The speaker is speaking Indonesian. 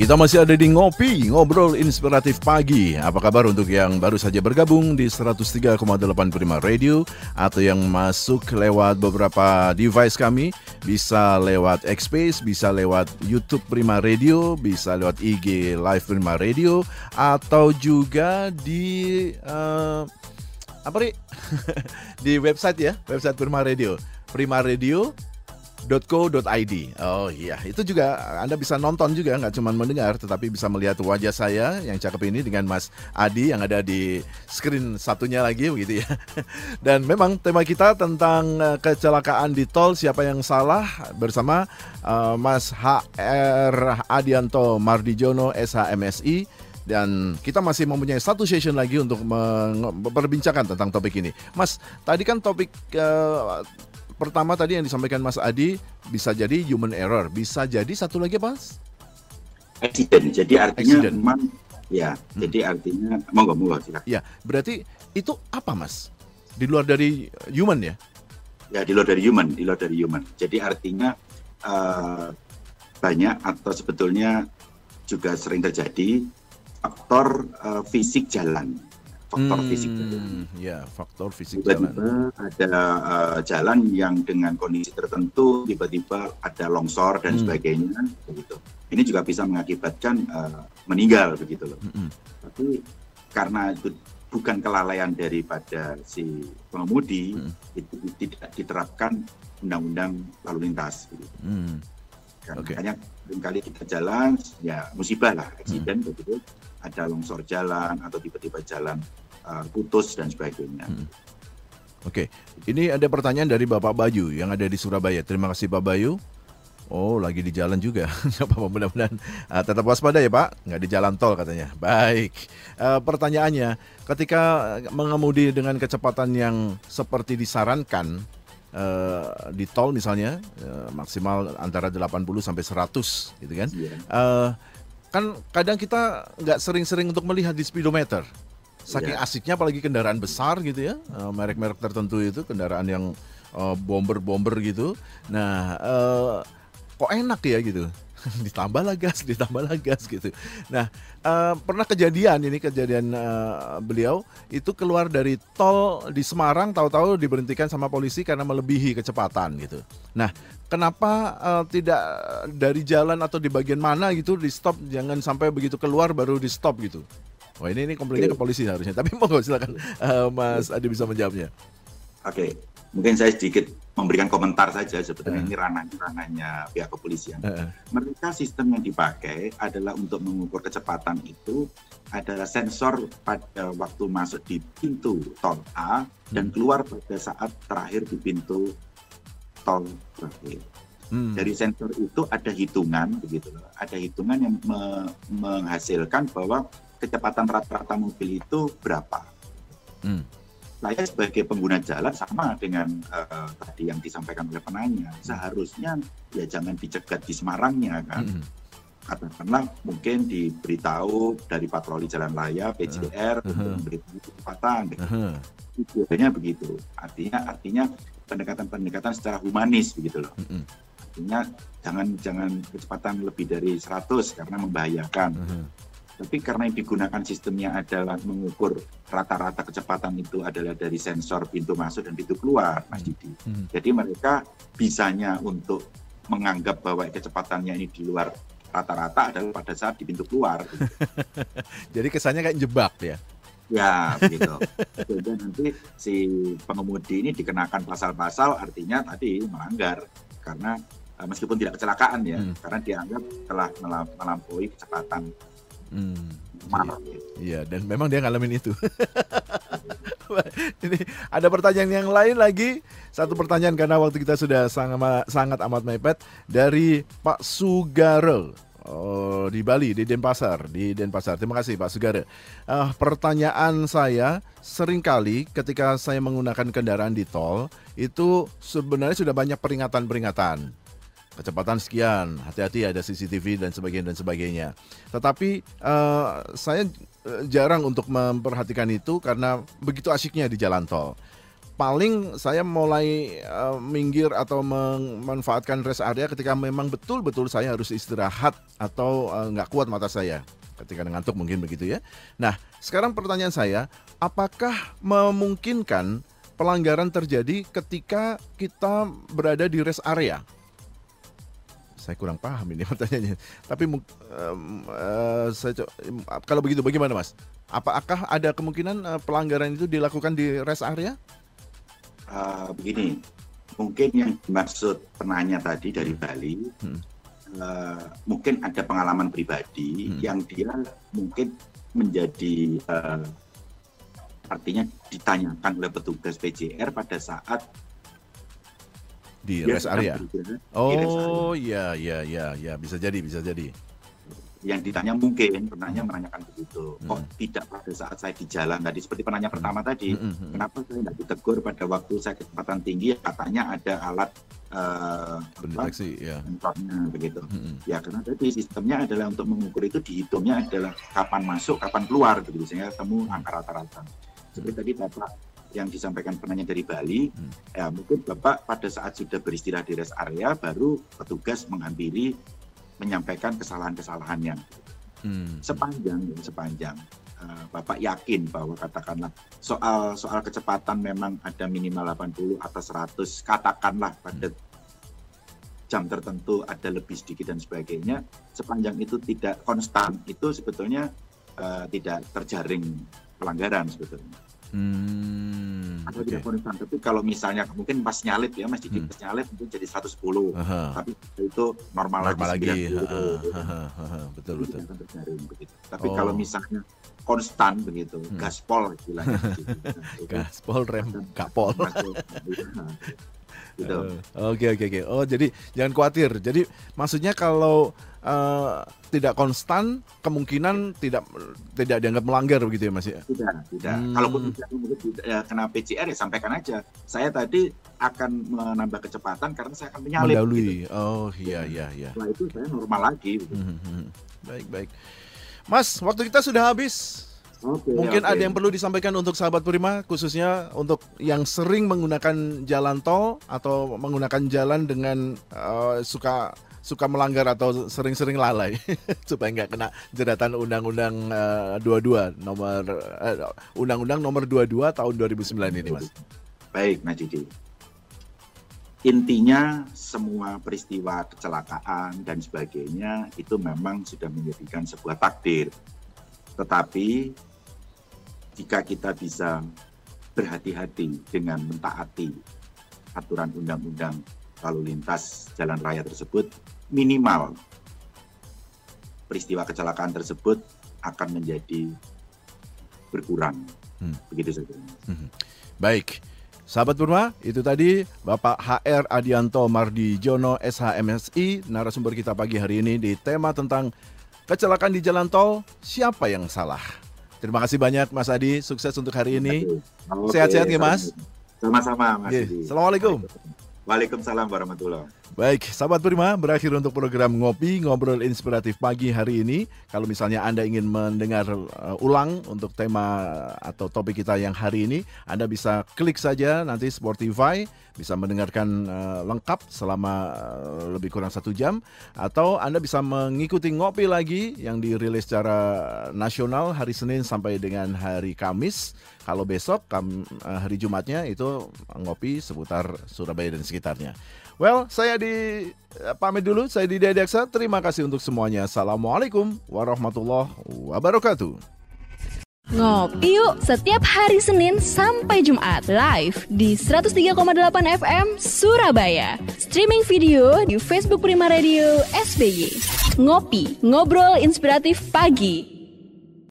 Kita masih ada di Ngopi, Ngobrol Inspiratif Pagi. Apa kabar untuk yang baru saja bergabung di 103,8 Prima Radio atau yang masuk lewat beberapa device kami, bisa lewat Xspace, bisa lewat YouTube Prima Radio, bisa lewat IG Live Prima Radio atau juga di uh, apa nih? di website ya, website Prima Radio. Prima Radio .co.id. Oh iya, itu juga Anda bisa nonton juga, nggak cuma mendengar, tetapi bisa melihat wajah saya yang cakep ini dengan Mas Adi yang ada di screen satunya lagi begitu ya. Dan memang tema kita tentang eh, kecelakaan di tol siapa yang salah bersama uh, Mas HR Adianto Mardijono SHMSI dan kita masih mempunyai satu session lagi untuk memperbincangkan tentang topik ini. Mas, tadi kan topik uh, pertama tadi yang disampaikan Mas Adi bisa jadi human error, bisa jadi satu lagi apa? Accident. Jadi artinya Accident. memang ya, hmm. jadi artinya monggo monggo silakan. Ya, berarti itu apa Mas? Di luar dari human ya? Ya, di luar dari human, di luar dari human. Jadi artinya uh, banyak atau sebetulnya juga sering terjadi faktor uh, fisik jalan faktor hmm, fisik Ya, faktor fisik tiba-tiba jalan. ada uh, jalan yang dengan kondisi tertentu tiba-tiba ada longsor dan hmm. sebagainya begitu. Ini juga bisa mengakibatkan uh, meninggal begitu loh. Hmm. Tapi karena itu bukan kelalaian daripada si pengemudi, hmm. itu tidak diterapkan undang-undang lalu lintas. Gitu. Hmm. Karena okay. Makanya kali kita jalan ya musibah lah, eksiden hmm. begitu ada longsor jalan atau tiba-tiba jalan uh, putus dan sebagainya. Hmm. Oke, okay. ini ada pertanyaan dari Bapak Bayu yang ada di Surabaya. Terima kasih Pak Bayu. Oh, lagi di jalan juga. apa mudah-mudahan uh, tetap waspada ya Pak. Nggak di jalan tol katanya. Baik. Uh, pertanyaannya, ketika mengemudi dengan kecepatan yang seperti disarankan uh, di tol misalnya uh, maksimal antara 80 sampai 100 gitu kan. Yeah. Iya. Uh, kan kadang kita nggak sering-sering untuk melihat di speedometer. Saking yeah. asiknya apalagi kendaraan besar gitu ya, uh, merek-merek tertentu itu kendaraan yang uh, bomber-bomber gitu. Nah, uh, kok enak ya gitu. ditambah lah gas, ditambah lah gas gitu. Nah, uh, pernah kejadian ini kejadian uh, beliau itu keluar dari tol di Semarang, tahu-tahu diberhentikan sama polisi karena melebihi kecepatan gitu. Nah, kenapa uh, tidak dari jalan atau di bagian mana gitu di stop jangan sampai begitu keluar baru di stop gitu wah ini ini komplainnya ke polisi harusnya tapi mau silakan uh, Mas Adi bisa menjawabnya oke okay. mungkin saya sedikit memberikan komentar saja sebetulnya uh. ini ranah ranahnya pihak kepolisian uh. mereka sistem yang dipakai adalah untuk mengukur kecepatan itu adalah sensor pada waktu masuk di pintu tol A dan hmm. keluar pada saat terakhir di pintu tol terakhir. Hmm. Dari sensor itu ada hitungan begitu loh. Ada hitungan yang me menghasilkan bahwa kecepatan rata-rata mobil itu berapa. Hmm. Saya sebagai pengguna jalan sama dengan uh, tadi yang disampaikan oleh penanya. Seharusnya ya jangan dicegat di Semarangnya kan. Hmm. Katakanlah mungkin diberitahu dari patroli jalan raya PJR uh, uh, untuk memberi kecepatan. Uh, Biasanya begitu. Artinya artinya pendekatan-pendekatan secara humanis begitu loh. Mm -hmm. Artinya jangan jangan kecepatan lebih dari 100 karena membahayakan. Mm -hmm. Tapi karena yang digunakan sistemnya adalah mengukur rata-rata kecepatan itu adalah dari sensor pintu masuk dan pintu keluar, Mas Didi. Mm -hmm. Jadi mereka bisanya untuk menganggap bahwa kecepatannya ini di luar rata-rata adalah pada saat di pintu keluar. Jadi kesannya kayak jebak ya. Ya, begitu. Sehingga nanti si pengemudi ini dikenakan pasal-pasal artinya tadi melanggar karena uh, meskipun tidak kecelakaan ya, hmm. karena dianggap telah melampaui kecepatan. Hmm. Iya. dan memang dia ngalamin itu. Ini ada pertanyaan yang lain lagi. Satu pertanyaan karena waktu kita sudah sangat sangat amat mepet dari Pak Sugaro. Oh, di Bali, di Denpasar, di Denpasar. Terima kasih Pak Sugara. Uh, pertanyaan saya, sering kali ketika saya menggunakan kendaraan di tol, itu sebenarnya sudah banyak peringatan-peringatan. Kecepatan sekian, hati-hati ada CCTV dan sebagainya dan sebagainya. Tetapi uh, saya uh, jarang untuk memperhatikan itu karena begitu asyiknya di jalan tol. Paling saya mulai uh, minggir atau memanfaatkan rest area ketika memang betul-betul saya harus istirahat atau nggak uh, kuat mata saya ketika ngantuk mungkin begitu ya. Nah, sekarang pertanyaan saya, apakah memungkinkan pelanggaran terjadi ketika kita berada di rest area? Saya kurang paham ini pertanyaannya. Tapi um, uh, saya kalau begitu bagaimana Mas? Apakah ada kemungkinan uh, pelanggaran itu dilakukan di rest area? Uh, begini, mungkin yang dimaksud penanya tadi dari hmm. Bali, hmm. uh, mungkin ada pengalaman pribadi hmm. yang dia mungkin menjadi uh, artinya ditanyakan oleh petugas PJR pada saat di ya, rest area. Oh iya iya iya ya bisa jadi bisa jadi. Yang ditanya mungkin penanya menanyakan begitu. Kok hmm. tidak pada saat saya di jalan tadi seperti penanya hmm. pertama tadi, hmm, hmm, hmm. kenapa saya tidak ditegur pada waktu saya kecepatan tinggi katanya ada alat uh, pendeteksi ya. begitu. Hmm. Ya karena tadi sistemnya adalah untuk mengukur itu dihitungnya adalah kapan masuk, kapan keluar begitu sehingga temu angka rata-rata. Seperti tadi Bapak yang disampaikan penanya dari Bali, hmm. ya mungkin Bapak pada saat sudah beristirahat di rest area baru petugas menghampiri menyampaikan kesalahan-kesalahannya. Hmm. Sepanjang sepanjang uh, Bapak yakin bahwa katakanlah soal soal kecepatan memang ada minimal 80 atau 100 katakanlah pada hmm. jam tertentu ada lebih sedikit dan sebagainya sepanjang itu tidak konstan itu sebetulnya uh, tidak terjaring pelanggaran sebetulnya. Hmm, atau okay. tidak konstan. Tapi kalau misalnya mungkin pas nyalip ya Mas Didi hmm. pas nyalip mungkin jadi 110. Aha. Tapi itu normal, normal lagi. lagi. betul betul. begitu. Tapi oh. kalau misalnya konstan begitu, hmm. gaspol istilahnya. gaspol rem kapol. gitu. Oke oke oke. Oh jadi jangan khawatir. Jadi maksudnya kalau uh, tidak konstan, kemungkinan tidak tidak dianggap melanggar begitu ya Mas ya? Tidak, tidak. Hmm. Kalaupun tidak ya, kena PCR ya sampaikan aja. Saya tadi akan menambah kecepatan karena saya akan menyalip. Mendahului. Gitu. Oh iya iya iya. Setelah itu saya normal lagi. Gitu. Hmm, hmm, hmm. Baik baik. Mas, waktu kita sudah habis. Okay, Mungkin okay. ada yang perlu disampaikan untuk sahabat Prima, khususnya untuk yang sering menggunakan jalan tol atau menggunakan jalan dengan uh, suka suka melanggar atau sering-sering lalai supaya nggak kena jeratan undang-undang uh, 22 nomor uh, undang-undang nomor 22 tahun 2009 ini, Mas. Baik, Mas Didi. Intinya semua peristiwa kecelakaan dan sebagainya itu memang sudah menjadikan sebuah takdir. Tetapi jika kita bisa berhati-hati dengan mentaati aturan undang-undang lalu lintas jalan raya tersebut, minimal peristiwa kecelakaan tersebut akan menjadi berkurang. Hmm. Begitu saja. Hmm. Baik. Sahabat Purma, itu tadi Bapak HR Adianto Mardi Jono SHMSI, narasumber kita pagi hari ini di tema tentang kecelakaan di jalan tol, siapa yang salah? Terima kasih banyak Mas Adi, sukses untuk hari ini. Sehat-sehat ya Mas. Sama-sama Mas Adi. Assalamualaikum. Waalaikumsalam warahmatullahi Baik, sahabat Prima, berakhir untuk program Ngopi Ngobrol Inspiratif pagi hari ini. Kalau misalnya Anda ingin mendengar uh, ulang untuk tema atau topik kita yang hari ini, Anda bisa klik saja nanti Spotify, bisa mendengarkan uh, lengkap selama uh, lebih kurang satu jam. Atau Anda bisa mengikuti Ngopi lagi yang dirilis secara nasional hari Senin sampai dengan hari Kamis. Kalau besok, uh, hari Jumatnya itu ngopi seputar Surabaya dan sekitarnya. Well, saya di eh, pamit dulu. Saya di Aksa. Terima kasih untuk semuanya. Assalamualaikum warahmatullahi wabarakatuh. Ngopi yuk setiap hari Senin sampai Jumat live di 103,8 FM Surabaya. Streaming video di Facebook Prima Radio SBY. Ngopi, ngobrol inspiratif pagi.